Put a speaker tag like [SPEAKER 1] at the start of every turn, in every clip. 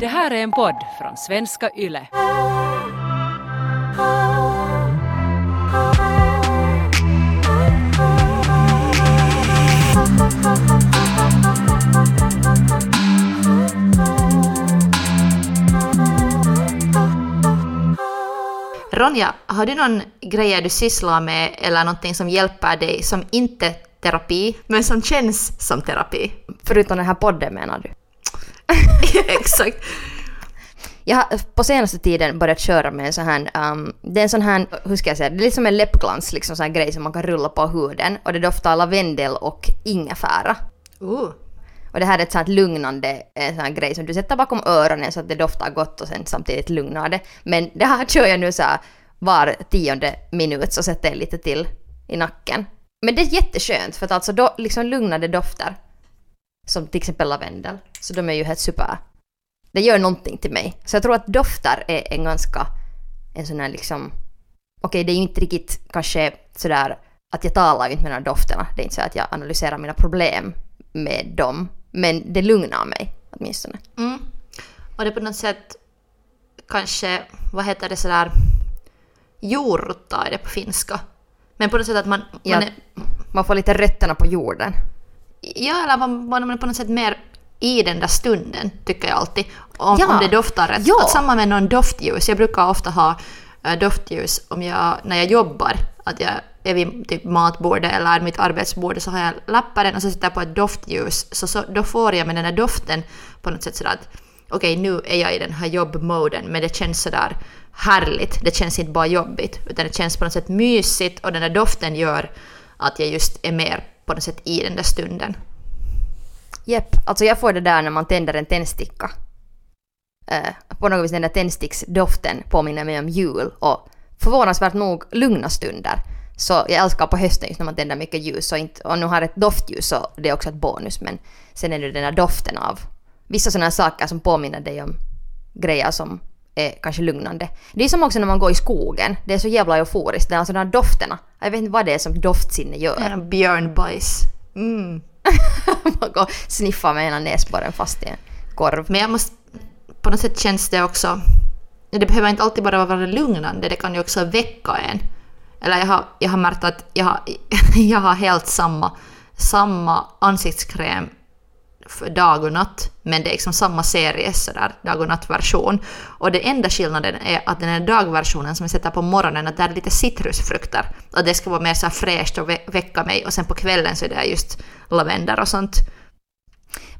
[SPEAKER 1] Det här är en podd från svenska YLE.
[SPEAKER 2] Ronja, har du någon grej du sysslar med eller någonting som hjälper dig som inte terapi, men som känns som terapi?
[SPEAKER 3] Förutom den här podden menar du?
[SPEAKER 2] Exakt.
[SPEAKER 3] Jag har på senaste tiden börjat köra med en sån här, um, det är en sån här, hur ska jag säga, det är lite som en läppglans, liksom sån grej som man kan rulla på huden och det doftar lavendel och ingefära.
[SPEAKER 2] Uh.
[SPEAKER 3] Och det här är ett sånt lugnande en sån här grej som du sätter bakom öronen så att det doftar gott och sen samtidigt lugnar det. Men det här kör jag nu så här var tionde minut så sätter jag lite till i nacken. Men det är jätteskönt för att alltså då liksom lugnade dofter. Som till exempel lavendel. Så de är ju helt super. Det gör någonting till mig. Så jag tror att dofter är en ganska, en sån här liksom, okej det är ju inte riktigt kanske sådär att jag talar ju inte med de här dofterna. Det är inte så att jag analyserar mina problem med dem. Men det lugnar mig åtminstone.
[SPEAKER 2] Mm. Och det är på något sätt kanske, vad heter det sådär, jordrutta är det på finska. Men på något sätt att man,
[SPEAKER 3] Ja.
[SPEAKER 2] man är,
[SPEAKER 3] Man får lite rötterna på jorden.
[SPEAKER 2] Ja eller man, man är på något sätt mer i den där stunden, tycker jag alltid. Om,
[SPEAKER 3] Ja.
[SPEAKER 2] om det doftar rätt.
[SPEAKER 3] Ja.
[SPEAKER 2] Att samma med någon doftljus. Jag brukar ofta ha äh, doftljus om jag, när jag jobbar. Att jag är vid typ matbordet eller mitt arbetsbord så har jag lapparen och så sätter jag på ett doftljus. Så, så då får jag med den där doften på något sätt sådär att okej nu är jag i den här jobbmoden men det känns sådär härligt. Det känns inte bara jobbigt utan det känns på något sätt mysigt och den där doften gör att jag just är mer på något sätt i den där stunden.
[SPEAKER 3] Jepp, alltså jag får det där när man tänder en tändsticka. Eh, på något vis den där tändsticksdoften påminner mig om jul och förvånansvärt nog lugna stunder. Så jag älskar på hösten just när man tänder mycket ljus och, inte, och nu har ett doftljus så det är också ett bonus men sen är det den där doften av vissa sådana saker som påminner dig om grejer som är kanske lugnande. Det är som också när man går i skogen, det är så jävla euforiskt, det är alltså de här dofterna. Jag vet inte vad det är som doftsinne gör.
[SPEAKER 2] En björnbajs. Mm.
[SPEAKER 3] man går och sniffar med ena näsborren fast i en korv.
[SPEAKER 2] Men jag måste, på något sätt känns det också, det behöver inte alltid bara vara lugnande, det kan ju också väcka en. Eller jag har, jag har märkt att jag har, jag har helt samma, samma ansiktskräm för dag och natt, men det är liksom samma serie, sådär, dag och nattversion. Och det enda skillnaden är att den här dagversionen som jag sätter på morgonen, att där är lite citrusfrukter. Och det ska vara mer så fräscht och vä- väcka mig. Och sen på kvällen så är det just lavendel och sånt.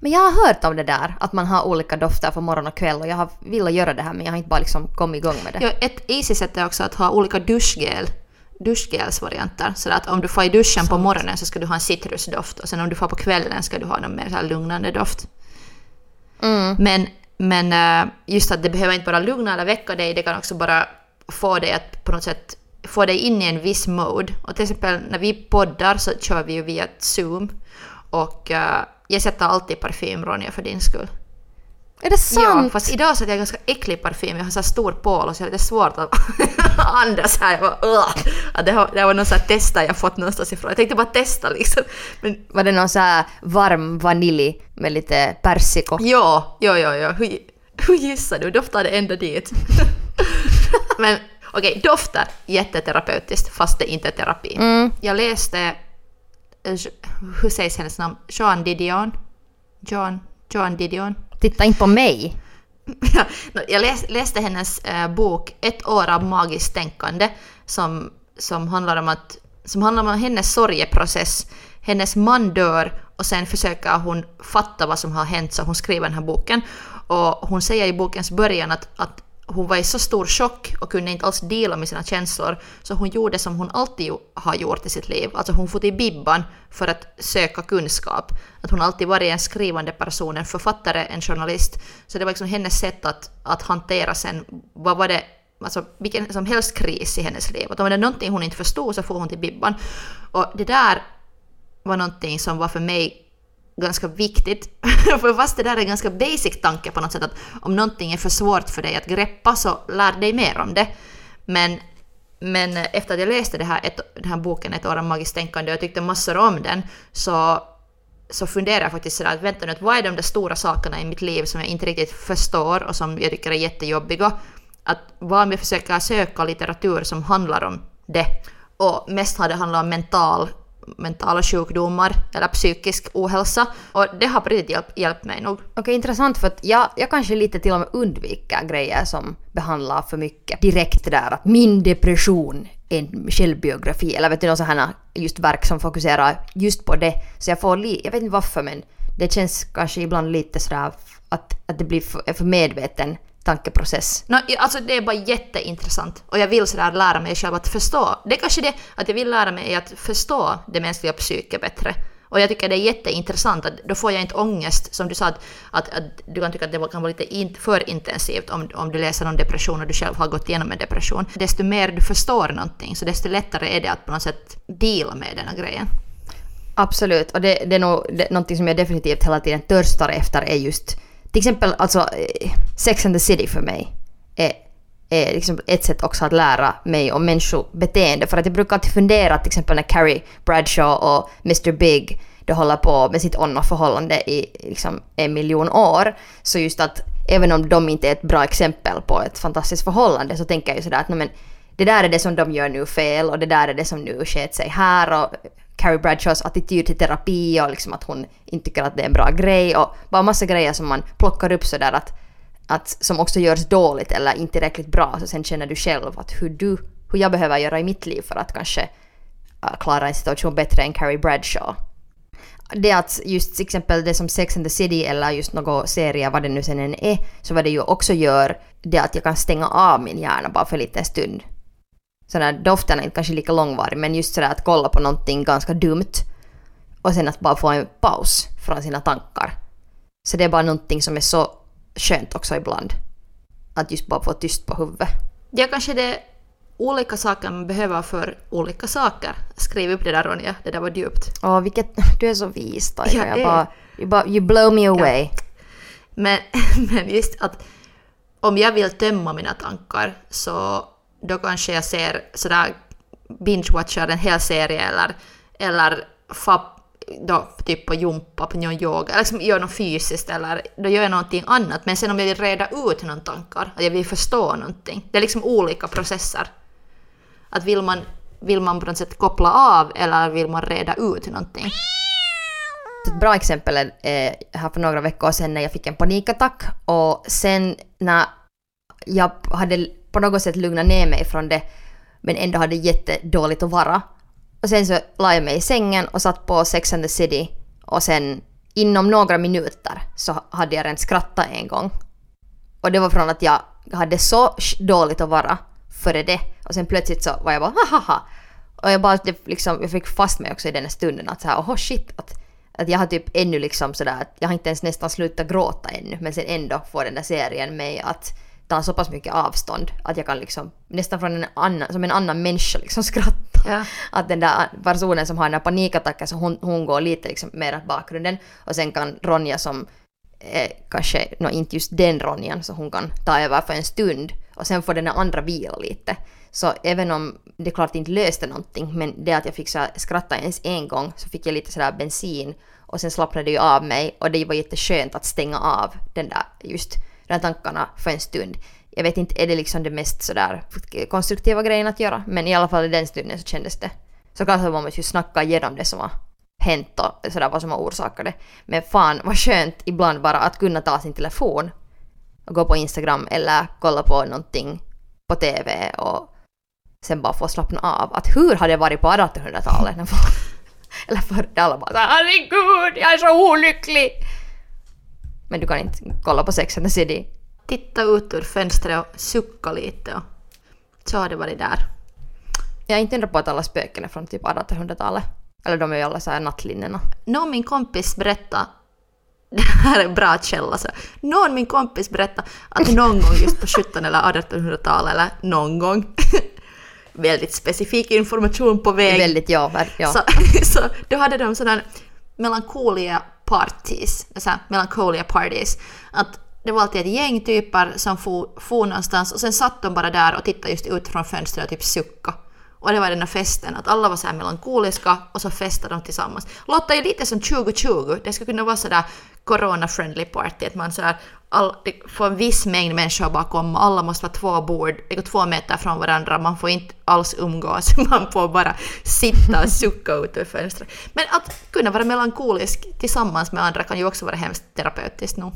[SPEAKER 3] Men jag har hört om det där, att man har olika dofter för morgon och kväll och jag har velat göra det här men jag har inte bara liksom kommit igång med det.
[SPEAKER 2] Ja, ett easy sätt är också att ha olika duschgel, duschgelsvarianter. Så att om du får i duschen på morgonen så ska du ha en citrusdoft och sen om du får på kvällen ska du ha någon mer så lugnande doft.
[SPEAKER 3] Mm.
[SPEAKER 2] Men, men eh, just att det behöver inte bara lugna eller väcka dig, det kan också bara få dig att på något sätt få dig in i en viss mode. Och till exempel när vi poddar så kör vi ju via Zoom. Och eh, jag sätter alltid parfym, Ronja, för din skull.
[SPEAKER 3] Är det sant?
[SPEAKER 2] Ja, fast idag så att jag ganska äcklig parfym. Jag har så stor pål och så är det lite svårt att andas här. Jag bara. Att det, har, det var någon sån här testa jag fått någonstans ifrån. Jag tänkte bara testa liksom. Men
[SPEAKER 3] Var det någon så här varm vanilj med lite persiko?
[SPEAKER 2] ja, ja, ja, ja. Hur, hur gissar du? Doftar det ända dit? Men okej, doftar jätteterapeutiskt fast det inte är terapi.
[SPEAKER 3] Mm.
[SPEAKER 2] Jag läste, eh, hur sägs hennes namn? Joan Didion? Joan, Joan Didion?
[SPEAKER 3] Titta inte på mig.
[SPEAKER 2] Jag läs, läste hennes eh, bok Ett år av magiskt tänkande som, som, handlar om att, som handlar om hennes sorgeprocess. Hennes man dör och sen försöker hon fatta vad som har hänt så hon skriver den här boken. Och hon säger i bokens början att, att hon var i så stor chock och kunde inte alls dela med sina känslor så hon gjorde som hon alltid har gjort i sitt liv. Alltså hon får till Bibban för att söka kunskap. Att hon alltid varit en skrivande person, en författare, en journalist. Så det var liksom hennes sätt att, att hantera sen, vad var det, alltså vilken som helst kris i hennes liv. Att om det är någonting hon inte förstod så får hon till Bibban. Och det där var någonting som var för mig ganska viktigt. för fast det där är en ganska basic tanke på något sätt att om någonting är för svårt för dig att greppa så lär dig mer om det. Men, men efter att jag läste det här, ett, den här boken Ett år av magiskt tänkande och jag tyckte massor om den så så funderar jag faktiskt sådär att vänta nu, vad är de där stora sakerna i mitt liv som jag inte riktigt förstår och som jag tycker är jättejobbiga? Att vad om jag försöker söka litteratur som handlar om det? Och mest har det handlat om mental, mentala sjukdomar eller psykisk ohälsa. Och det har på riktigt hjälpt, hjälpt mig nog.
[SPEAKER 3] Okej, intressant för att jag, jag kanske lite till och med undviker grejer som behandlar för mycket. Direkt där att min depression är en självbiografi eller vet du något sådana just verk som fokuserar just på det. Så jag får li, jag vet inte varför men det känns kanske ibland lite sådär att, att det blir för, för medveten tankeprocess.
[SPEAKER 2] No, alltså det är bara jätteintressant och jag vill sådär lära mig själv att förstå. Det är kanske det att jag vill lära mig att förstå det mänskliga psyket bättre. Och jag tycker det är jätteintressant att då får jag inte ångest, som du sa, att, att, att du kan tycka att det kan vara lite in, för intensivt om, om du läser om depression och du själv har gått igenom en depression. Desto mer du förstår någonting, så desto lättare är det att på något sätt deala med den här grejen.
[SPEAKER 3] Absolut, och det, det är nog det, någonting som jag definitivt hela tiden törstar efter är just till exempel alltså eh, Sex and the City för mig är, är liksom ett sätt också att lära mig om människobeteende. För att jag brukar alltid fundera till exempel när Carrie Bradshaw och Mr Big de håller på med sitt on-off-förhållande i liksom en miljon år. Så just att även om de inte är ett bra exempel på ett fantastiskt förhållande så tänker jag ju sådär att men, det där är det som de gör nu fel och det där är det som nu sket sig här och Carrie Bradshaws attityd till terapi och liksom att hon inte tycker att det är en bra grej och bara massa grejer som man plockar upp sådär att, att som också görs dåligt eller inte tillräckligt bra så sen känner du själv att hur du, hur jag behöver göra i mitt liv för att kanske äh, klara en situation bättre än Carrie Bradshaw. Det att just till exempel det som Sex and the City eller just någon serie, vad det nu sen än är, så vad det ju också gör, det att jag kan stänga av min hjärna bara för en liten stund sådär doften är inte kanske lika långvarig men just sådär att kolla på någonting ganska dumt och sen att bara få en paus från sina tankar. Så det är bara någonting som är så skönt också ibland. Att just bara få tyst på huvudet.
[SPEAKER 2] Ja, kanske det är olika saker man behöver för olika saker. Skriv upp det där Ronja, det där var djupt.
[SPEAKER 3] Åh, vilket... Du är så vis Taika. Jag bara, you, bara, you blow me away. Ja.
[SPEAKER 2] Men, men just att om jag vill tömma mina tankar så då kanske jag ser sådär binge-watchar en hel serie eller, eller fap, då, typ på jumpa, på någon yoga, eller liksom gör något fysiskt eller då gör jag någonting annat. Men sen om jag vill reda ut någon tankar, att jag vill förstå någonting, det är liksom olika processer. Att vill man, vill man på något sätt koppla av eller vill man reda ut någonting?
[SPEAKER 3] Ett bra exempel är eh, här för några veckor sedan när jag fick en panikattack och sen när jag hade på något sätt lugna ner mig från det men ändå hade jättedåligt att vara. Och sen så la jag mig i sängen och satt på Sex and the City och sen inom några minuter så hade jag redan skrattat en gång. Och det var från att jag hade så dåligt att vara före det och sen plötsligt så var jag bara haha. Och jag bara liksom, jag fick fast mig också i den här stunden att såhär, oh shit, att, att jag har typ ännu liksom sådär att jag har inte ens nästan slutat gråta ännu men sen ändå får den där serien mig att ta så pass mycket avstånd att jag kan liksom nästan från en annan, som en annan människa liksom skratta. Ja. Att den där personen som har den här panikattacken så hon, hon går lite liksom mer åt bakgrunden och sen kan Ronja som eh, kanske, no, inte just den Ronjan, så hon kan ta över för en stund och sen får den där andra vila lite. Så även om det klart inte löste någonting, men det att jag fick så skratta ens en gång så fick jag lite sådär bensin och sen slappnade det ju av mig och det var jätteskönt att stänga av den där just de här tankarna för en stund. Jag vet inte, är det liksom det mest sådär konstruktiva grejen att göra? Men i alla fall i den stunden så kändes det. Så kanske man måste ju snacka igenom det som har hänt och sådär vad som har orsakat det. Men fan vad skönt ibland bara att kunna ta sin telefon och gå på Instagram eller kolla på någonting på TV och sen bara få slappna av. Att hur hade det varit på 1800-talet? Eller förr alla bara herregud, jag är så olycklig! Men du kan inte kolla på Sex and the City.
[SPEAKER 2] Titta ut ur fönstret och sucka lite och så har det varit där.
[SPEAKER 3] Jag är inte undra på att alla spöken är från typ 1800-talet. Eller de är ju alla såhär nattlinnena.
[SPEAKER 2] Någon min kompis berättade det här är en bra källa. Så. Någon min kompis berättade att någon gång just på 1700 eller 1800-talet eller någon gång väldigt specifik information på väg.
[SPEAKER 3] Väldigt ja, ja.
[SPEAKER 2] Så, så då hade de sådana melankoliga parties, alltså melancholia parties. Att det var alltid ett gäng typer som for, for någonstans och sen satt de bara där och tittade just ut från fönstret och typ suckade. Och det var den här festen, att alla var så här melankoliska och så festade de tillsammans. Låter ju lite som 2020, det skulle kunna vara sådär corona-friendly party, att man så här, all, det får en viss mängd människor bakom alla måste vara två bord, två meter från varandra, man får inte alls umgås, man får bara sitta och sucka ut ur fönstret. Men att kunna vara melankolisk tillsammans med andra kan ju också vara hemskt terapeutiskt nog.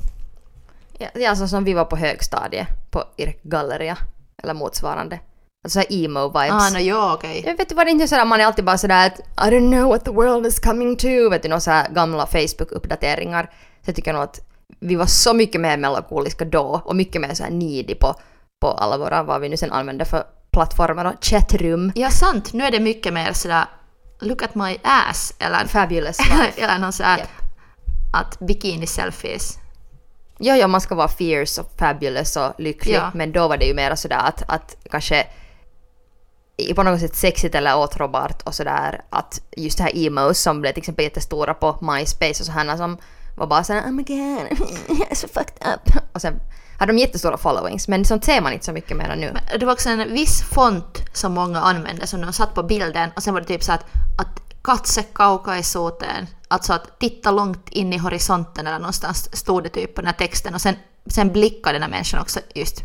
[SPEAKER 3] Ja, alltså som vi var på högstadiet på Irkgalleria eller motsvarande. Alltså såhär emo-vibes.
[SPEAKER 2] Ah, no, ja, okej.
[SPEAKER 3] Jag vet du vad det inte är sådär, man är alltid bara sådär att I don't know what the world is coming to, vet du, några såhär gamla Facebook-uppdateringar. Så jag tycker nog att vi var så mycket mer melankoliska då och mycket mer såhär needy på, på alla våra, vad vi nu sen använder för plattformar och chattrum.
[SPEAKER 2] Ja, sant. Nu är det mycket mer sådär look at my ass eller,
[SPEAKER 3] Fabulous life.
[SPEAKER 2] eller någon sådär
[SPEAKER 3] Japp.
[SPEAKER 2] att bikini-selfies.
[SPEAKER 3] Ja, ja, man ska vara fierce och fabulous och lycklig,
[SPEAKER 2] Ja.
[SPEAKER 3] men då var det ju mer sådär att, att kanske på något sätt sexigt eller åtråbart och sådär att just det här emos som blev till exempel jättestora på MySpace och sådana som var bara såhär oh my god, so fucked up. Och sen hade de jättestora followings, men sånt ser man inte så mycket mer nu.
[SPEAKER 2] Det var också en viss font som många använde som de satt på bilden och sen var det typ så att, att katse kauka i soten, alltså att titta långt in i horisonten eller någonstans stod det typ på den här texten och sen, sen blickade den här människan också just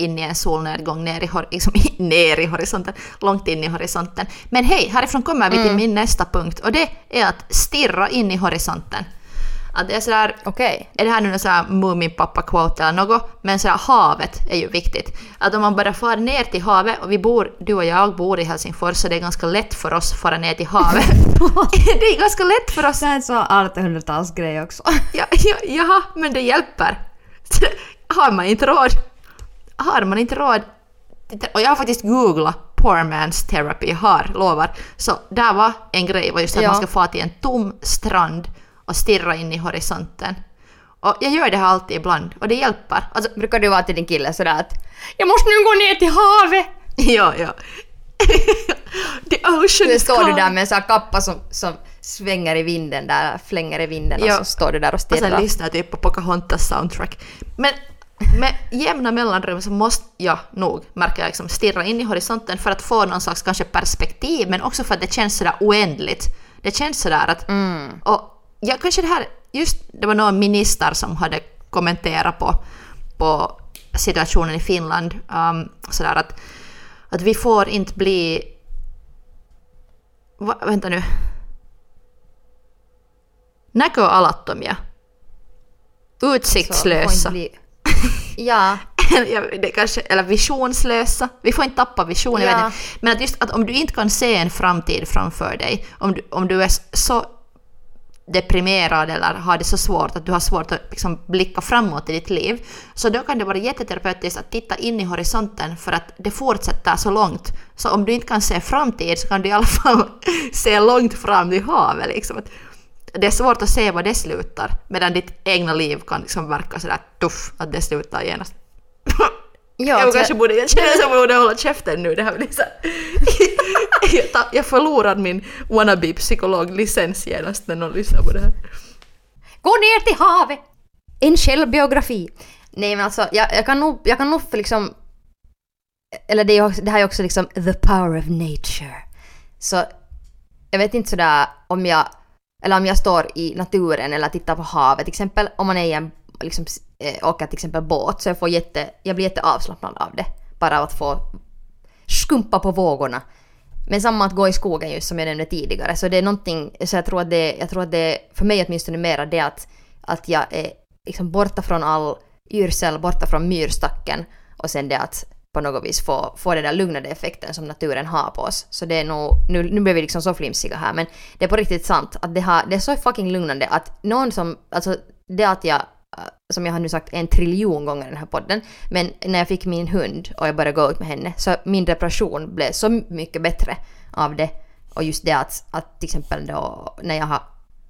[SPEAKER 2] in i en solnedgång ner i, liksom, ner i horisonten, långt in i horisonten. Men hej, härifrån kommer vi till min nästa punkt och det är att stirra in i horisonten. Att det är sådär,
[SPEAKER 3] Okej.
[SPEAKER 2] är det här nu någon sån här Muminpappa-quote eller något? Men så här, havet är ju viktigt. Att om man bara far ner till havet, och vi bor, du och jag bor i Helsingfors, så det är ganska lätt för oss att fara ner till havet. det är ganska lätt för oss.
[SPEAKER 3] Det är en sån 1800-talsgrej också.
[SPEAKER 2] Ja, ja, jaha, men det hjälper. Har man inte råd, har man inte råd, och jag har faktiskt googlat poor man's therapy, har, lovar. Så där var en grej, var just att
[SPEAKER 3] Ja.
[SPEAKER 2] man ska få till en tom strand och stirra in i horisonten. Och jag gör det här alltid ibland, och det hjälper. Alltså,
[SPEAKER 3] Brukar du vara till din kille sådär att jag måste nu gå ner till havet?
[SPEAKER 2] ja, ja. The ocean
[SPEAKER 3] Nu
[SPEAKER 2] is
[SPEAKER 3] står du där med en sån här kappa som, som svänger i vinden där, flänger i vinden
[SPEAKER 2] Ja.
[SPEAKER 3] och så står du där och
[SPEAKER 2] Och
[SPEAKER 3] stirrar.
[SPEAKER 2] sen lyssnar typ på Pocahontas soundtrack. Men med jämna mellanrum så måste jag nog, märker jag, liksom stirra in i horisonten för att få någon slags kanske perspektiv, men också för att det känns sådär oändligt. Det känns sådär att... Och ja, kanske det här, just det var någon minister som hade kommenterat på, på situationen i Finland, um, sådär att, att vi får inte bli... Va, vänta nu. Näköalattomia. Utsiktslösa.
[SPEAKER 3] bli- ja,
[SPEAKER 2] det kanske, eller visionslösa. Vi får inte tappa vision. jag
[SPEAKER 3] Ja.
[SPEAKER 2] inte. Men att just att om du inte kan se en framtid framför dig, om du, om du är så deprimerad eller har det så svårt att du har svårt att liksom blicka framåt i ditt liv, så då kan det vara jätteterapeutiskt att titta in i horisonten för att det fortsätter så långt. Så om du inte kan se framtid så kan du i alla fall se långt fram i havet. Liksom. Det är svårt att se var det slutar, medan ditt egna liv kan liksom verka sådär tuff, att det slutar genast.
[SPEAKER 3] ja
[SPEAKER 2] jag
[SPEAKER 3] alltså,
[SPEAKER 2] kanske borde, jag känner som jag borde hålla käften nu. Det här blir så jag, jag förlorar min wannabe psykologlicens genast när någon lyssnar på det här.
[SPEAKER 3] Gå ner till havet! En självbiografi. Nej men alltså, jag, jag kan nog, jag kan nog för liksom... Eller det, är också, det här är också liksom the power of nature. Så jag vet inte sådär om jag... Eller om jag står i naturen eller tittar på havet. Till exempel om man är i en... Liksom, eh, åker till exempel båt så jag får jätte... Jag blir jätteavslappnad av det. Bara av att få skumpa på vågorna. Men samma att gå i skogen just som jag nämnde tidigare. Så det är någonting, så jag tror att det, jag tror att det för mig åtminstone mera det att, att jag är liksom borta från all yrsel, borta från myrstacken och sen det att på något vis få, få den där lugnande effekten som naturen har på oss. Så det är nog, nu, nu blir vi liksom så flimsiga här men det är på riktigt sant att det, har, det är så fucking lugnande att någon som, alltså det att jag eh, som jag har nu sagt en triljon gånger i den här podden, men när jag fick min hund och jag började gå ut med henne så min depression blev så mycket bättre av det. Och just det att, att till exempel då när jag har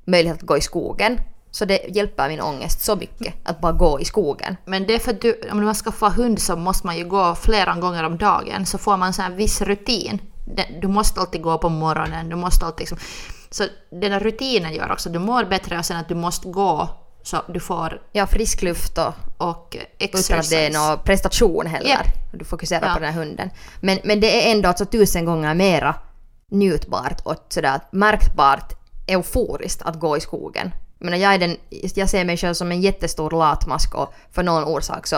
[SPEAKER 3] möjlighet att gå i skogen så det hjälper min ångest så mycket att bara gå i skogen.
[SPEAKER 2] Men det är för att du, om man ska få hund så måste man ju gå flera gånger om dagen så får man så här viss rutin. Du måste alltid gå på morgonen, du måste alltid liksom... Så den här rutinen gör också att du mår bättre och sen att du måste gå Så du får
[SPEAKER 3] Ja, frisk luft och
[SPEAKER 2] och
[SPEAKER 3] utan att det är
[SPEAKER 2] exercise.
[SPEAKER 3] någon prestation heller.
[SPEAKER 2] Japp.
[SPEAKER 3] Du fokuserar
[SPEAKER 2] Ja.
[SPEAKER 3] på den här hunden. Men, men det är ändå alltså tusen gånger mera njutbart och sådär märkbart euforiskt att gå i skogen. Jag, menar, jag, är den, jag ser mig själv som en jättestor latmask och för någon orsak så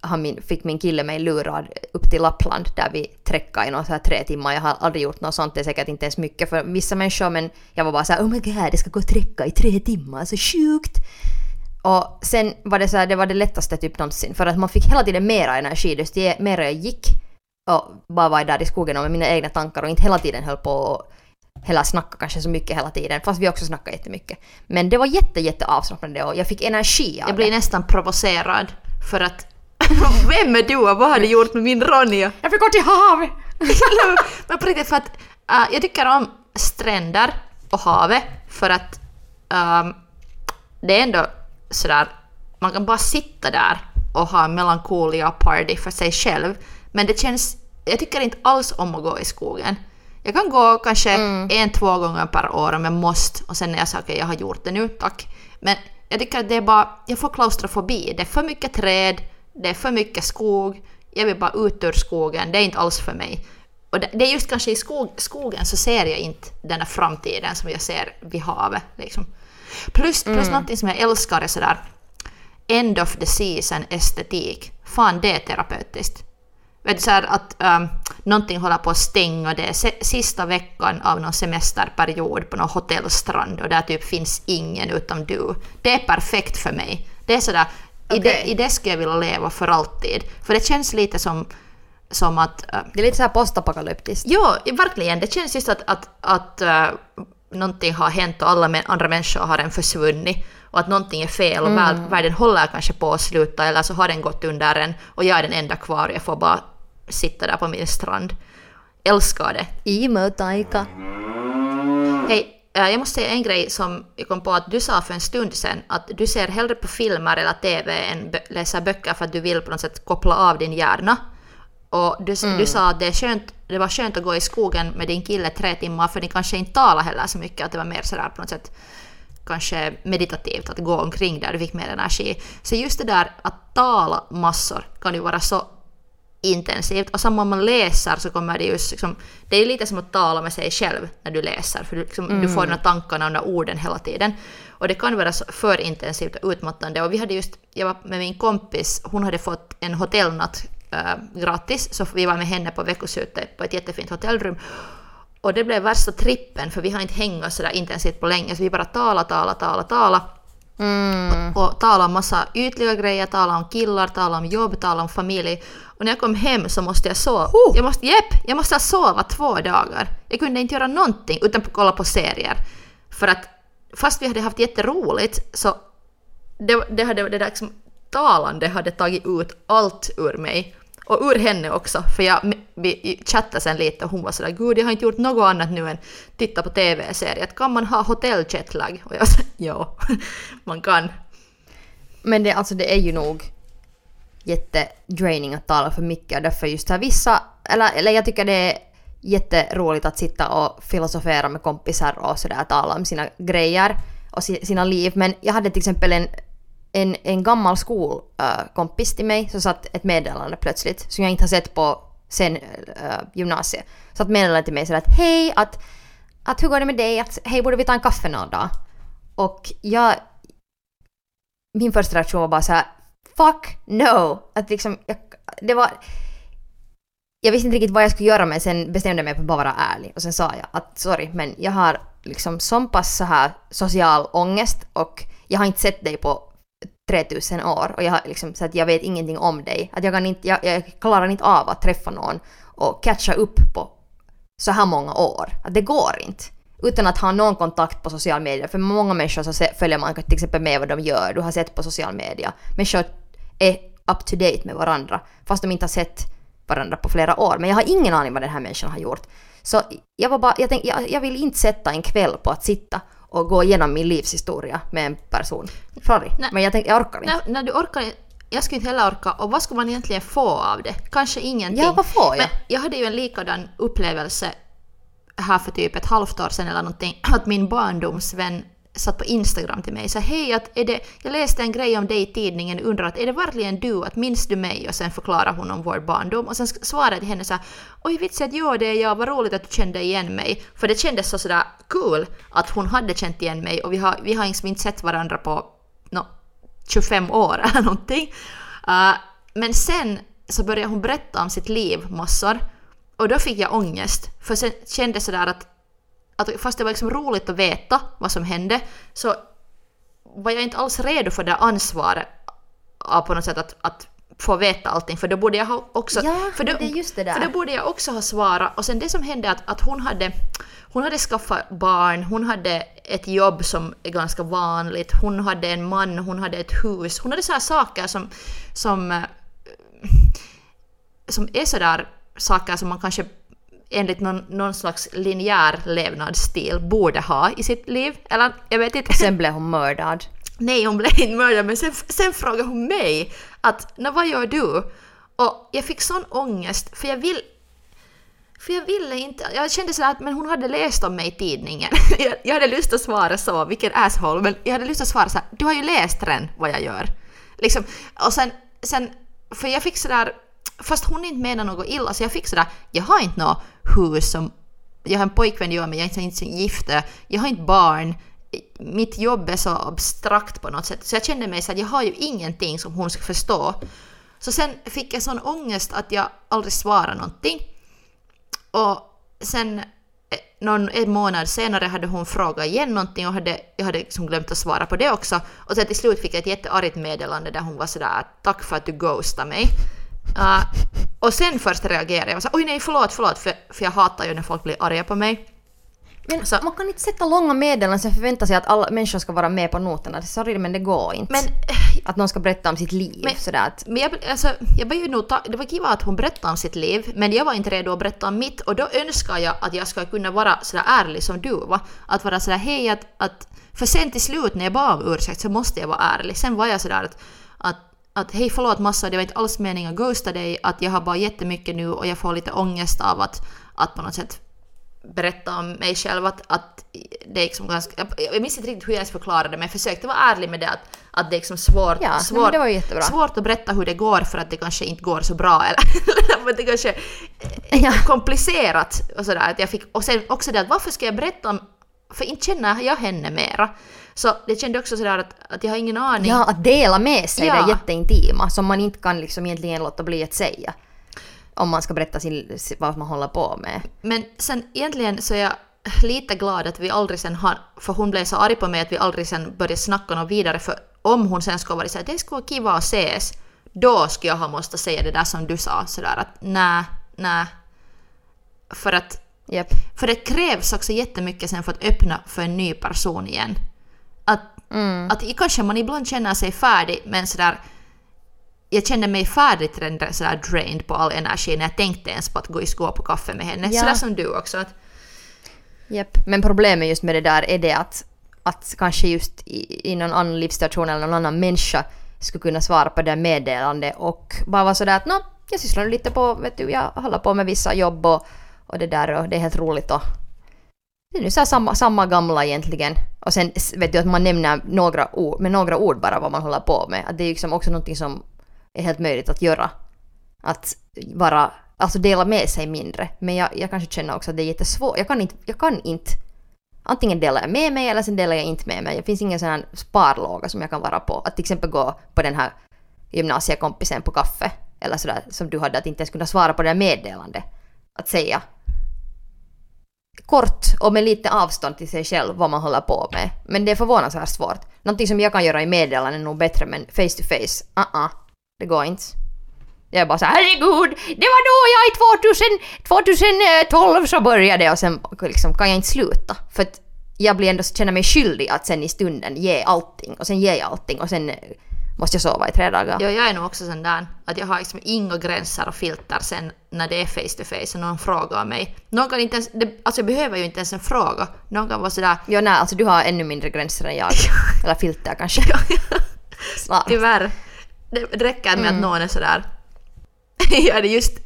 [SPEAKER 3] han min, fick min kille mig lurad upp till Lappland där vi träckade i några så här tre timmar. Jag har aldrig gjort något sånt, det är säkert inte ens mycket för vissa människor men jag var bara såhär oh my god, det ska gå att träcka i tre timmar, så sjukt! Och sen var det så här, det var det lättaste typ någonsin för att man fick hela tiden mera energi desto mer jag gick och bara var där i skogen och med mina egna tankar och inte hela tiden höll på och heller snacka kanske så mycket hela tiden fast vi också snackade jättemycket. Men det var jätte jätte avslappnande och jag fick energi av
[SPEAKER 2] Jag blir
[SPEAKER 3] det.
[SPEAKER 2] nästan provocerad för att vem är du och vad har du gjort med min Ronja?
[SPEAKER 3] Jag fick gå till havet!
[SPEAKER 2] Men på riktigt för att äh, jag tycker om stränder och havet för att ähm, det är ändå sådär, man kan bara sitta där och ha en melankolia party för sig själv. Men det känns, jag tycker inte alls om att gå i skogen. Jag kan gå kanske en, två gånger per år om jag måste och sen är jag så okej, jag har gjort det nu, tack. Men jag tycker att det är bara, jag får klaustrofobi. Det är för mycket träd, det är för mycket skog, jag vill bara ut ur skogen, det är inte alls för mig. Och det, det är just kanske i skog, skogen så ser jag inte den där framtiden som jag ser vid havet. Liksom. Plus, plus någonting som jag älskar är sådär end of the season estetik. Fan, det är terapeutiskt. Vet du, så här att um, någonting håller på att stänga, det är sista veckan av någon semesterperiod på någon hotellstrand och där typ finns ingen utom du. Det är perfekt för mig. Det är sådär, i, det, i det ska jag vilja leva för alltid. För det känns lite som, som att uh,
[SPEAKER 3] Det är lite såhär postapokalyptiskt.
[SPEAKER 2] Ja, verkligen. Det känns just att, att, att uh, någonting har hänt och alla andra människor har en försvunnit och att någonting är fel och värld- världen håller kanske på att sluta eller så har den gått under en och jag är den enda kvar och jag får bara sitta där på min strand. Älskar det.
[SPEAKER 3] Imo-taika.
[SPEAKER 2] Hej, eh, jag måste säga en grej som jag kom på att du sa för en stund sedan att du ser hellre på filmer eller TV än läser böcker för att du vill på något sätt koppla av din hjärna. Och du, du sa att det, skönt, det var skönt att gå i skogen med din kille tre timmar för ni kanske inte talar heller så mycket, att det var mer sådär på något sätt kanske meditativt att gå omkring där, du fick mer energi. Så just det där att tala massor kan ju vara så intensivt. Och samma om man läser så kommer det just liksom, det är lite som att tala med sig själv när du läser för du, liksom, du får de här tankarna och de här orden hela tiden. Och det kan vara så för intensivt och utmattande. Och vi hade just, jag var med min kompis, hon hade fått en hotellnatt eh, gratis så vi var med henne på veckoslutet på ett jättefint hotellrum. Och det blev värsta trippen för vi har inte hängt sådär intensivt på länge så vi bara tala, tala, tala, tala
[SPEAKER 3] Mm.
[SPEAKER 2] och tala om massa ytliga grejer, tala om killar, tala om jobb, tala om familj. Och när jag kom hem så måste jag sova. Jag måste, jepp, jag måste sova två dagar. Jag kunde inte göra någonting utan att kolla på serier. För att fast vi hade haft jätteroligt så det, det, hade, det där liksom, talande hade tagit ut allt ur mig. Och ur henne också, för jag, vi chattade sen lite och hon var sådär “Gud, jag har inte gjort något annat nu än titta på TV-serier. Kan man ha hotelljetlag?” Och jag sa “Ja, man kan”.
[SPEAKER 3] Men det, alltså, det är ju nog jättedraining att tala för mycket och därför just här vissa, eller, eller jag tycker det är jätteroligt att sitta och filosofera med kompisar och sådär tala om sina grejer och sina liv. Men jag hade till exempel en, en, en gammal skolkompis till mig som satt ett meddelande plötsligt som jag inte har sett på sen uh, gymnasiet. Så att meddelande till mig sådär att hej, att, att hur går det med dig? Att, hej, borde vi ta en kaffe någon dag? Och jag, min första reaktion var bara så här: fuck no! Att liksom, jag, det var... Jag visste inte riktigt vad jag skulle göra men sen bestämde jag mig för att bara vara ärlig. Och sen sa jag att sorry men jag har liksom sån pass så här social ångest och jag har inte sett dig på 3000 år och jag har liksom så att jag vet ingenting om dig. Att jag kan inte, jag, jag klarar inte av att träffa någon och catcha upp på så här många år. Att det går inte. Utan att ha någon kontakt på social media. För många människor så se- följer man till exempel med vad de gör. Du har sett på social media. Människor är up to date med varandra. Fast de inte har sett varandra på flera år. Men jag har ingen aning vad den här människan har gjort. Så jag var bara, jag tänkte, jag, jag vill inte sätta en kväll på att sitta och gå igenom min livshistoria med en person. Sorry,
[SPEAKER 2] Nej.
[SPEAKER 3] men jag, tänkte, jag orkar inte.
[SPEAKER 2] När, du orkar, jag skulle inte heller orka. Och vad ska man egentligen få av det? Kanske ingenting.
[SPEAKER 3] Ja, vad får jag?
[SPEAKER 2] Men jag hade ju en likadan upplevelse här för typ ett halvt år sedan eller någonting. Att min barndomsvän satt på Instagram till mig så hej att är det, jag läste en grej om dig i tidningen undrar att är det verkligen du, att minns du mig? Och sen förklarar hon om vår barndom och sen svarade jag till henne så här, oj vits att ja det är jag, vad roligt att du kände igen mig. För det kändes så sådär cool att hon hade känt igen mig och vi har, vi har liksom inte sett varandra på no, 25 år eller någonting. Uh, men sen så började hon berätta om sitt liv massor och då fick jag ångest för sen kändes det sådär att att fast det var liksom roligt att veta vad som hände så var jag inte alls redo för det ansvaret av på något sätt att, att få veta allting. För då borde jag ha också...
[SPEAKER 3] Ja,
[SPEAKER 2] för, då,
[SPEAKER 3] det är just det där.
[SPEAKER 2] för då borde jag också ha svarat. Och sen det som hände att, att hon hade hon hade skaffat barn, hon hade ett jobb som är ganska vanligt, hon hade en man, hon hade ett hus, hon hade sådana saker som, som, eh, som är sådär saker som man kanske enligt någon, någon slags linjär levnadsstil borde ha i sitt liv. Eller jag vet inte.
[SPEAKER 3] Sen blev hon mördad.
[SPEAKER 2] Nej, hon blev inte mördad, men sen, sen frågade hon mig att vad gör du? Och jag fick sån ångest, för jag vill för jag ville inte, jag kände sådär att men hon hade läst om mig i tidningen. Jag, jag hade lust att svara så, vilken asshole, men jag hade lust att svara så här, du har ju läst redan vad jag gör. Liksom, och sen, sen, för jag fick sådär, fast hon inte menar något illa, så jag fick sådär, jag har inte något hus som, jag har en pojkvän jag men jag är inte gift, jag har inte barn, mitt jobb är så abstrakt på något sätt, så jag kände mig så att jag har ju ingenting som hon ska förstå. Så sen fick jag sån ångest att jag aldrig svarade någonting. Och sen eh, någon, en månad senare hade hon frågat igen någonting och hade, jag hade liksom glömt att svara på det också. Och sen till slut fick jag ett jätteargt meddelande där hon var sådär “tack för att du ghostade mig”. Uh, och sen först reagerade jag och sa oj nej förlåt, förlåt, för, för jag hatar ju när folk blir arga på mig.
[SPEAKER 3] Men så, man kan inte sätta långa meddelanden och förvänta sig att alla människor ska vara med på noterna. Sorry men det går inte.
[SPEAKER 2] Men,
[SPEAKER 3] att någon ska berätta om sitt liv
[SPEAKER 2] men,
[SPEAKER 3] sådär att...
[SPEAKER 2] Men jag, alltså, jag var ju nog ta, det var kiva att hon berättade om sitt liv, men jag var inte redo att berätta om mitt och då önskar jag att jag ska kunna vara sådär ärlig som du var. Att vara sådär hej att, att för sen till slut när jag bad om ursäkt så måste jag vara ärlig. Sen var jag sådär att, att att hej förlåt massa, det var inte alls meningen att ghosta dig, att jag har bara jättemycket nu och jag får lite ångest av att, att på något sätt berätta om mig själv att, att det är liksom ganska... Jag, jag minns inte riktigt hur jag ens förklarade men jag försökte vara ärlig med det att, att det är liksom svårt,
[SPEAKER 3] Ja,
[SPEAKER 2] svårt,
[SPEAKER 3] nej, men det
[SPEAKER 2] svårt att berätta hur det går för att det kanske inte går så bra eller att det kanske är
[SPEAKER 3] Ja.
[SPEAKER 2] komplicerat och sådär. Att jag fick, och sen också det att varför ska jag berätta om... För inte känner jag henne mera. Så det kände också sådär att, att jag har ingen aning.
[SPEAKER 3] Ja, att dela med sig
[SPEAKER 2] Ja.
[SPEAKER 3] det jätteintima som man inte kan liksom egentligen låta bli att säga. Om man ska berätta sin, vad man håller på med.
[SPEAKER 2] Men sen egentligen så är jag lite glad att vi aldrig sen har, för hon blev så arg på mig att vi aldrig sen började snacka något vidare, för om hon sen skulle vara så här, det skulle vara kiva att ses, då skulle jag ha måste säga det där som du sa, sådär att nej, nej. För att,
[SPEAKER 3] Japp.
[SPEAKER 2] för det krävs också jättemycket sen för att öppna för en ny person igen. Att,
[SPEAKER 3] Mm.
[SPEAKER 2] att i- kanske man ibland känner sig färdig, men sådär jag kände mig färdigt sådär drained på all energi när jag tänkte ens på att gå, gå på kaffe med henne.
[SPEAKER 3] Ja.
[SPEAKER 2] Sådär som du också. Att,
[SPEAKER 3] Japp. Men problemet just med det där är det att, att kanske just i, i någon annan livssituation eller någon annan människa skulle kunna svara på det där meddelandet och bara vara sådär att nå, jag sysslar lite på, vet du, jag håller på med vissa jobb och, och det där och det är helt roligt och det är nu så samma, samma gamla egentligen. Och sen vet du att man nämner några ord, med några ord bara vad man håller på med. Att det är liksom också någonting som är helt möjligt att göra. Att vara, alltså dela med sig mindre. Men jag, jag kanske känner också att det är jättesvårt. Jag kan inte, jag kan inte. Antingen delar jag med mig eller sen delar jag inte med mig. Det finns ingen sån här sparlåga som jag kan vara på. Att till exempel gå på den här gymnasiekompisen på kaffe. Eller sådär som du hade, att inte ens kunna svara på det här meddelandet. Att säga kort och med lite avstånd till sig själv vad man håller på med. Men det är förvånansvärt svårt. Någonting som jag kan göra i meddelanden är nog bättre men face to face, uh-uh, det går inte. Jag är bara så här, herregud, det var då jag i 2000, 2012 så började och sen liksom kan jag inte sluta. För att jag blir ändå, känner mig skyldig att sen i stunden ge allting och sen ger jag allting och sen måste jag sova i tre dagar.
[SPEAKER 2] ja, jag är nog också sån där att jag har liksom inga gränser och filter sen när det är face to face och någon frågar mig. Någon kan inte ens, det, alltså jag behöver ju inte ens en fråga. Någon vara sådär
[SPEAKER 3] Jo, nej, alltså du har ännu mindre gränser än jag. Eller filter kanske. Snart.
[SPEAKER 2] Tyvärr. Det det räcker med att någon är sådär... jag hade just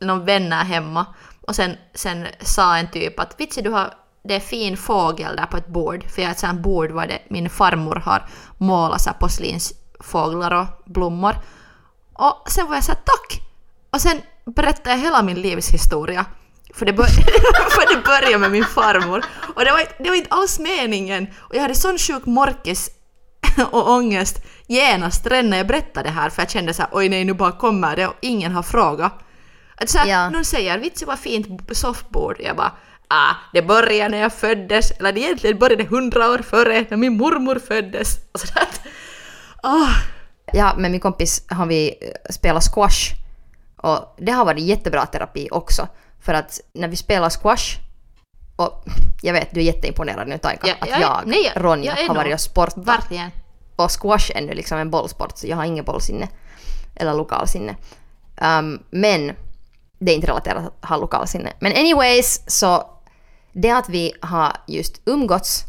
[SPEAKER 2] någon vänner hemma och sen, sen sa en typ att vitsi du har, det är fin fågel där på ett bord, för jag har ett sånt bord var det min farmor har målat så här porslinsfåglar och blommor. Och sen var jag så här, tack! Och sen berättade jag hela min livshistoria. För det, bör för det började med min farmor. Och det var, det var inte alls meningen. Och jag hade sån sjuk morkis och ångest genast redan när jag berättade det här för jag kände så här, oj nej nu bara kommer det och ingen har frågat. Att så här,
[SPEAKER 3] Ja.
[SPEAKER 2] Någon säger vitsi vad fint soffbord. Jag bara ah, det började när jag föddes, eller det egentligen började hundra år före när min mormor föddes. Och sådär. Ah,
[SPEAKER 3] Ja, med min kompis har vi eh, spelat squash. Och det har varit jättebra terapi också. För att när vi spelar squash, och jag vet du är jätteimponerad nu Taika,
[SPEAKER 2] Ja,
[SPEAKER 3] att
[SPEAKER 2] jag
[SPEAKER 3] jag,
[SPEAKER 2] nej, jag-
[SPEAKER 3] Ronja,
[SPEAKER 2] jag
[SPEAKER 3] har varit och sportat.
[SPEAKER 2] verkligen.
[SPEAKER 3] Och squash är nu liksom en bollsport, så jag har ingen bollsinne. Eller lokalsinne. Um, men det är inte relaterat att ha lokalsinne. Men anyways, så det att vi har just umgåtts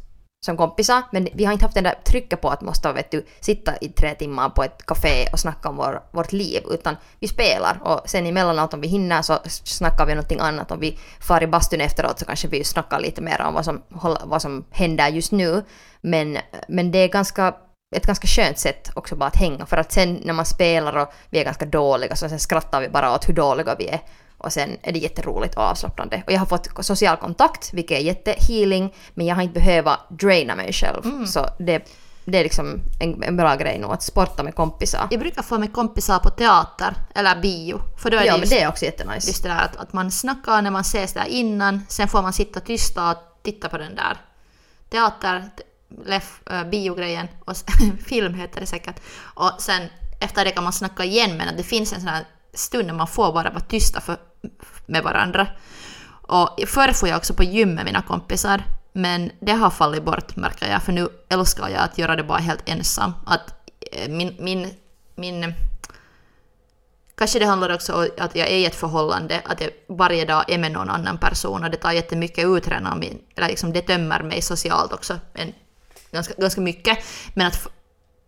[SPEAKER 3] som kompisar, men vi har inte haft det där trycket på att måste vet du, sitta i tre timmar på ett café och snacka om vår, vårt liv, utan vi spelar och sen emellanåt om vi hinner så snackar vi någonting annat. Om vi far i bastun efteråt så kanske vi snackar lite mer om vad som, vad som händer just nu. Men, men det är ganska ett ganska skönt sätt också bara att hänga för att sen när man spelar och vi är ganska dåliga så sen skrattar vi bara åt hur dåliga vi är och sen är det jätteroligt och avslappnande. Och jag har fått social kontakt vilket är jättehealing men jag har inte behövt draina mig själv. Så det, det är liksom en, en bra grej nu att sporta med kompisar.
[SPEAKER 2] Jag brukar få med kompisar på teater eller bio. För då är
[SPEAKER 3] Ja
[SPEAKER 2] det
[SPEAKER 3] men
[SPEAKER 2] just,
[SPEAKER 3] det är också jättenice.
[SPEAKER 2] just det där att, att man snackar när man ses där innan, sen får man sitta tysta och titta på den där teater, lef, äh, biogrejen, och film heter det säkert. Och sen efter det kan man snacka igen men att det finns en sån här stund när man får bara vara tysta för, med varandra. Och förr får jag också på gym med mina kompisar, men det har fallit bort märker jag, för nu älskar jag att göra det bara helt ensam. Att eh, min, min, min Kanske det handlar också om att jag är i ett förhållande, att jag varje dag är med någon annan person och det tar jättemycket utrymme av min, eller liksom det tömmer mig socialt också, men ganska, ganska mycket. Men att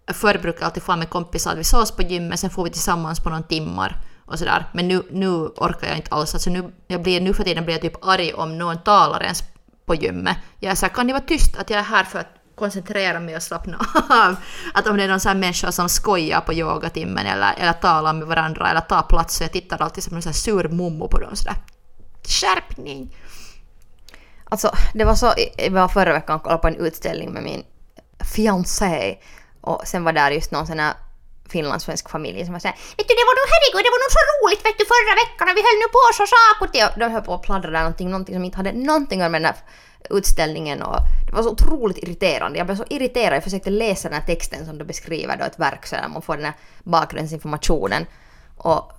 [SPEAKER 2] förr brukade jag alltid få med kompisar att vi sågs på gymmet, sen får vi tillsammans på någon timmar och sådär. Men nu, nu orkar jag inte alls. Alltså nu, jag blir, nu för tiden blir jag typ arg om någon talar ens på gymmet. Jag är såhär, kan ni vara tyst att jag är här för att koncentrera mig och slappna av. Att om det är någon sån här människa som skojar på yogatimmen eller, eller talar med varandra eller tar plats så jag tittar alltid som en sån sur mummo på dem sådär. Skärpning!
[SPEAKER 3] Alltså, det var så, jag var förra veckan och kollade på en utställning med min fiancé och sen var där just någon sån här finlandssvensk familj som var såhär Vet du det var nog herregud, det var nog så roligt vet du förra veckan och vi höll nu på så saker och de höll på att pladdra där någonting, någonting som inte hade någonting att göra med den här utställningen och det var så otroligt irriterande. Jag blev så irriterad, jag försökte läsa den här texten som du beskriver då ett verk så där man får den här bakgrundsinformationen och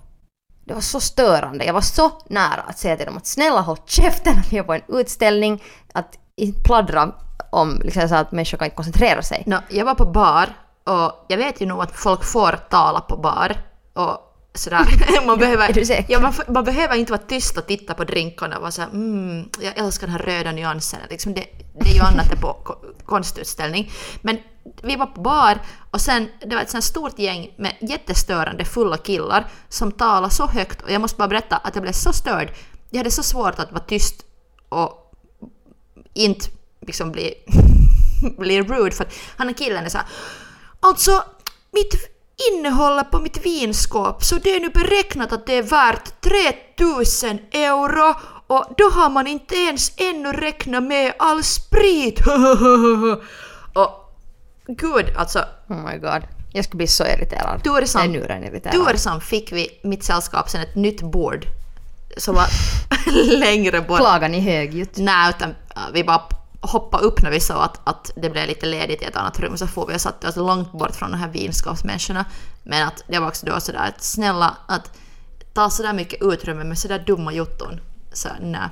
[SPEAKER 3] det var så störande. Jag var så nära att säga till dem att snälla håll käften att vi är på en utställning. Att pladdra om liksom, så att människor kan inte koncentrera sig.
[SPEAKER 2] No, jag var på bar och jag vet ju nog att folk får tala på bar och sådär. Man behöver,
[SPEAKER 3] Är du säker?
[SPEAKER 2] ja, man, man behöver inte vara tyst och titta på drinkarna och vara såhär mm, jag älskar den här röda nyansen. Liksom det, det är ju annat än på ko- konstutställning. Men vi var på bar och sen det var ett sånt stort gäng med jättestörande fulla killar som talade så högt och jag måste bara berätta att jag blev så störd. Jag hade så svårt att vara tyst och inte liksom bli, bli rude för att han killen är såhär Alltså, mitt innehållet på mitt vinskåp så det är nu beräknat att det är värt 3000 euro och då har man inte ens ännu räknat med all sprit. och gud alltså,
[SPEAKER 3] Oh my god. Jag skulle bli så irriterad.
[SPEAKER 2] Tursam-
[SPEAKER 3] nu redan irriterad.
[SPEAKER 2] tursam fick vi mitt sällskap sen ett nytt bord som var längre bort.
[SPEAKER 3] Klagar ni högljutt?
[SPEAKER 2] Nej, utan vi bara hoppade upp när vi såg att, att det blev lite ledigt i ett annat rum så får vi och satte oss långt bort från de här vinskapsmänniskorna. Men att det var också då sådär att snälla att ta sådär mycket utrymme med sådär dumma jotton. Så nej.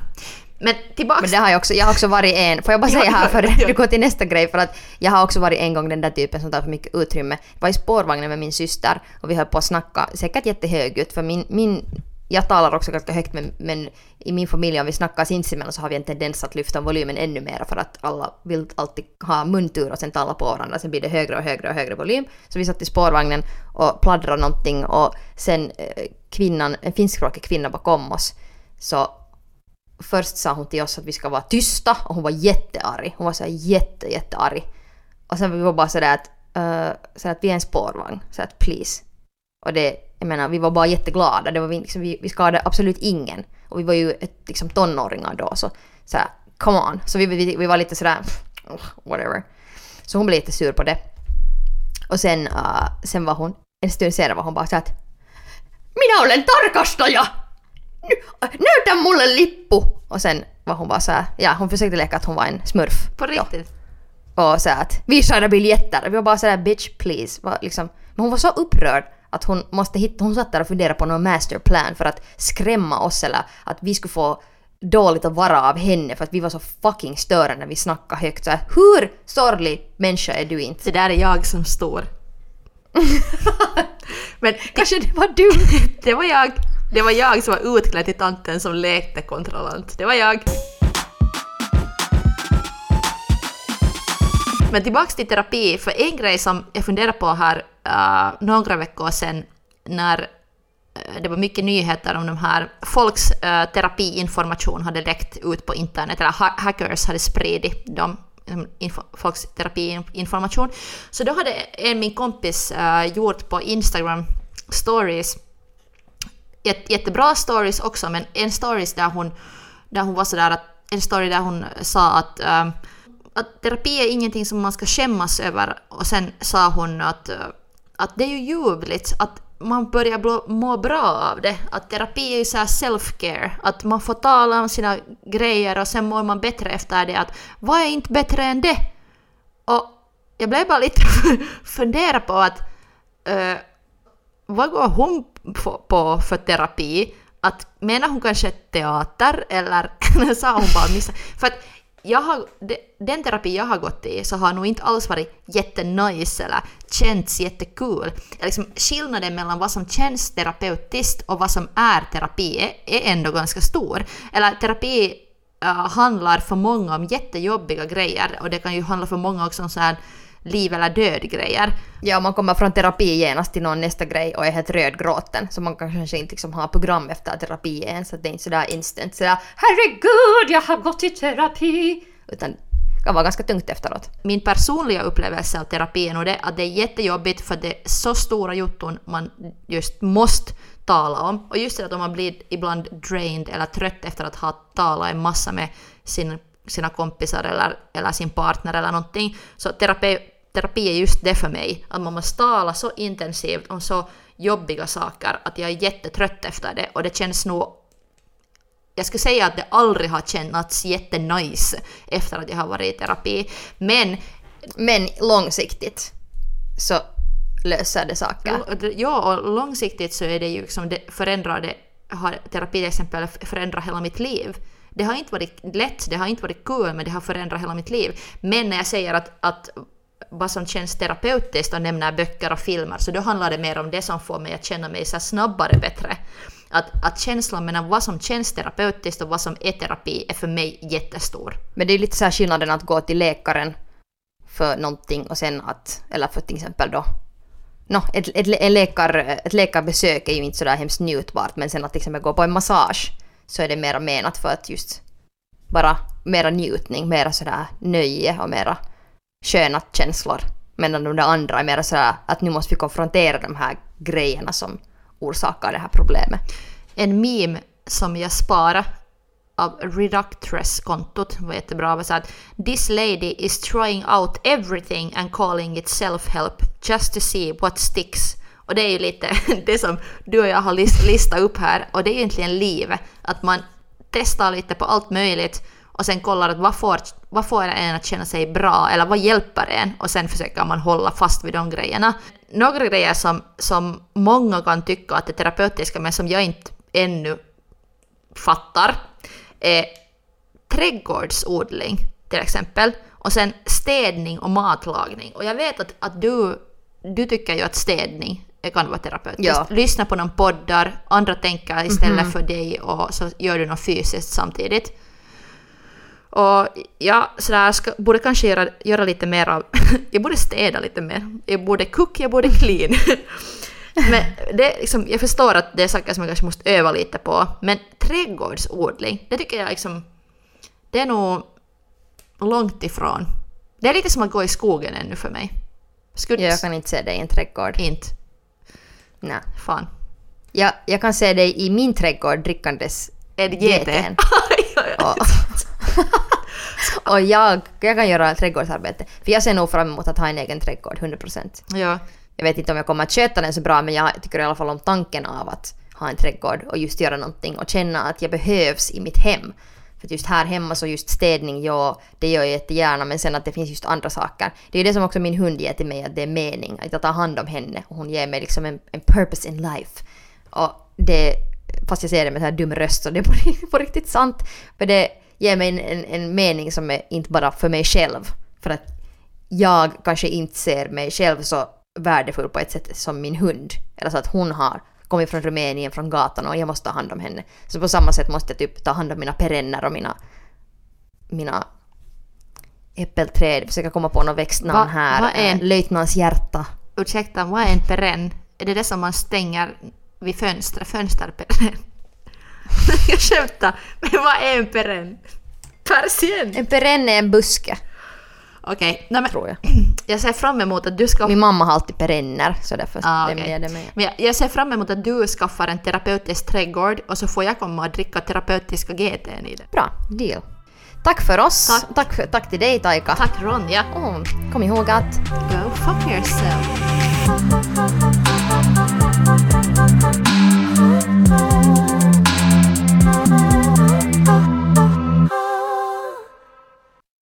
[SPEAKER 2] Men tillbaks...
[SPEAKER 3] Men det har jag också, jag har också varit en, får jag bara säga här för
[SPEAKER 2] ja.
[SPEAKER 3] du går till nästa grej för att jag har också varit en gång den där typen som tar för mycket utrymme. Jag var i spårvagnen med min syster och vi höll på att snacka, säkert jättehögljutt för min, min jag talar också ganska högt men, men i min familj om vi snackar sinsemellan så har vi en tendens att lyfta volymen ännu mer för att alla vill alltid ha muntur och sen tala på varandra. Sen blir det högre och högre och högre volym. Så vi satt i spårvagnen och pladdrade någonting och sen eh, kvinnan, en finskspråkig kvinna bakom oss så först sa hon till oss att vi ska vara tysta och hon var jättearg. Hon var så här jätte, jättearg. Och sen vi var bara sådär att, eh, uh, så att vi är en spårvagn, så att please. Och det, jag menar, vi var bara jätteglada. Det var vi, liksom, vi, vi skadade absolut ingen. Och vi var ju ett, liksom tonåringar då, så såhär, come on. Så vi, vi, vi var lite sådär, whatever. Så hon blev lite sur på det. Och sen, uh, sen var hon, en stund senare var hon bara så att Minä olen tarkastaja! Näytä mulle lippu! Och sen var hon bara så här, ja hon försökte leka att hon var en smurf.
[SPEAKER 2] På riktigt?
[SPEAKER 3] Ja. Och så att visa era biljetter. Vi var bara sådär bitch please. Var liksom, men hon var så upprörd att hon måste hitta, hon satt där och funderade på någon masterplan för att skrämma oss eller att vi skulle få dåligt att vara av henne för att vi var så fucking störande när vi snackade högt. Så här, hur sorglig människa är du inte?
[SPEAKER 2] Det där är jag som står. Men
[SPEAKER 3] Kanske det var du?
[SPEAKER 2] det var jag. Det var jag som var utklädd till tanten som lekte kontrollant. Det var jag. Men tillbaks till terapi, för en grej som jag funderade på här uh, några veckor sedan när äh, det var mycket nyheter om de här folks uh, terapiinformation hade läckt ut på internet, eller ha hackers hade spridit dem liksom info, folks terapiinformation. Så då hade en min kompis uh, gjort på Instagram stories, jättebra stories också, men en stories där hon, där hon var sådär att, en story där hon sa att uh, att terapi är ingenting som man ska skämmas över och sen sa hon att, att det är ju ljuvligt att man börjar må bra av det. Att terapi är ju så self-care, att man får tala om sina grejer och sen mår man bättre efter det. Att vad är inte bättre än det? Och jag blev bara lite fundera på att uh, vad går hon på för terapi? Att menar hon kanske teater eller sa hon bara missa? För att jag har, den terapi jag har gått i så har nog inte alls varit jättenice eller känts jättekul. Liksom, skillnaden mellan vad som känns terapeutiskt och vad som är terapi är, är ändå ganska stor. Eller terapi uh, handlar för många om jättejobbiga grejer och det kan ju handla för många också om så här liv eller död grejer.
[SPEAKER 3] Ja, man kommer från terapi genast till någon nästa grej och är helt rödgråten. Så man kanske inte liksom har program efter terapi än, så det är inte sådär instant sådär herregud, jag har gått i terapi. Utan det kan vara ganska tungt efteråt.
[SPEAKER 2] Min personliga upplevelse av terapi är nog det att det är jättejobbigt för det är så stora jutton man just måste tala om. Och just det att om man blir ibland drained eller trött efter att ha talat en massa med sin, sina kompisar eller, eller sin partner eller någonting. Så terapi, terapi är just det för mig. Att man måste tala så intensivt om så jobbiga saker att jag är jättetrött efter det och det känns nog jag skulle säga att det aldrig har känts jättenice efter att jag har varit i terapi. Men,
[SPEAKER 3] men långsiktigt så löser det saker.
[SPEAKER 2] Ja, och långsiktigt så är det ju liksom det förändrade, har terapi till exempel förändrat hela mitt liv. Det har inte varit lätt, det har inte varit kul, men det har förändrat hela mitt liv. Men när jag säger att, att vad som känns terapeutiskt och nämner böcker och filmer, så då handlar det mer om det som får mig att känna mig så snabbare bättre. Att, att känslan mellan vad som känns terapeutiskt och vad som är terapi är för mig jättestor.
[SPEAKER 3] Men det är lite så här skillnaden att gå till läkaren för någonting och sen att, eller för till exempel då No, ett, ett, en läkar, ett läkarbesök är ju inte sådär hemskt njutbart men sen att till exempel gå på en massage så är det mera menat för att just bara mera njutning, mera sådär nöje och mera sköna känslor. Medan de där andra är mera sådär att nu måste vi konfrontera de här grejerna som orsakar det här problemet.
[SPEAKER 2] En meme som jag sparade av Reductress-kontot var jättebra. var Så att “This lady is trying out everything and calling it self-help just to see what sticks”. Och det är ju lite det som du och jag har listat upp här. Och det är egentligen livet. Att man testar lite på allt möjligt och sen kollar att vad får, vad får en att känna sig bra eller vad hjälper en och sen försöker man hålla fast vid de grejerna. Några grejer som, som många kan tycka att är terapeutiska men som jag inte ännu fattar är trädgårdsodling till exempel och sen städning och matlagning. Och jag vet att, att du, du tycker ju att städning kan vara terapeutiskt. Ja. Lyssna på någon poddar, andra tänker istället mm -hmm. för dig och så gör du något fysiskt samtidigt. Och jag sådär, ska, borde kanske göra, göra lite mer av... jag borde städa lite mer. Jag borde cook, jag borde clean. Men det, liksom, jag förstår att det är saker som jag kanske måste öva lite på, men trädgårdsodling, det tycker jag liksom, det är nog långt ifrån. Det är lite som att gå i skogen ännu för mig. Skulle
[SPEAKER 3] Jag kan inte se dig i en trädgård.
[SPEAKER 2] inte.
[SPEAKER 3] Nej.
[SPEAKER 2] Fan.
[SPEAKER 3] Jag, jag kan se dig i min trädgård drickandes? GT'n.
[SPEAKER 2] Ja, ja.
[SPEAKER 3] Och, och jag, jag kan göra trädgårdsarbete. För jag ser nog fram emot att ha en egen trädgård, 100%.
[SPEAKER 2] ja.
[SPEAKER 3] Jag vet inte om jag kommer att sköta den så bra men jag tycker i alla fall om tanken av att ha en trädgård och just göra någonting och känna att jag behövs i mitt hem. För just här hemma så just städning, ja, det gör jag jättegärna men sen att det finns just andra saker. Det är det som också min hund ger till mig, att det är mening, att jag tar hand om henne och hon ger mig liksom en, en purpose in life. Och det, fast jag säger det med så här dum röst så det är på, på riktigt sant. För det ger mig en, en, en mening som är inte bara för mig själv. För att jag kanske inte ser mig själv så värdefull på ett sätt som min hund. Eller så att hon har kommit från Rumänien, från gatan och jag måste ta hand om henne. Så på samma sätt måste jag typ ta hand om mina perenner och mina, mina äppelträd. Försöka komma på något växtnamn
[SPEAKER 2] Va-
[SPEAKER 3] här.
[SPEAKER 2] vad är
[SPEAKER 3] Eh, Löjtnants hjärta.
[SPEAKER 2] Ursäkta, vad är en perenn? Är det det som man stänger vid fönstret? Fönsterperenn? jag skämtar. Men vad är en perenn? Persien?
[SPEAKER 3] En perenn är en buske,
[SPEAKER 2] Okej, men
[SPEAKER 3] tror jag.
[SPEAKER 2] jag ser fram emot att du ska...
[SPEAKER 3] Min mamma har alltid perenner, så därför
[SPEAKER 2] Ah,
[SPEAKER 3] det
[SPEAKER 2] okej.
[SPEAKER 3] är det med.
[SPEAKER 2] Men jag, jag ser fram emot att du skaffar en terapeutisk trädgård och så får jag komma och dricka terapeutiska GT'n i det.
[SPEAKER 3] Bra, deal. Tack för oss.
[SPEAKER 2] Tack.
[SPEAKER 3] Tack, för, tack till dig Taika.
[SPEAKER 2] Tack Ronja.
[SPEAKER 3] Oh, kom ihåg att
[SPEAKER 2] Go fuck yourself.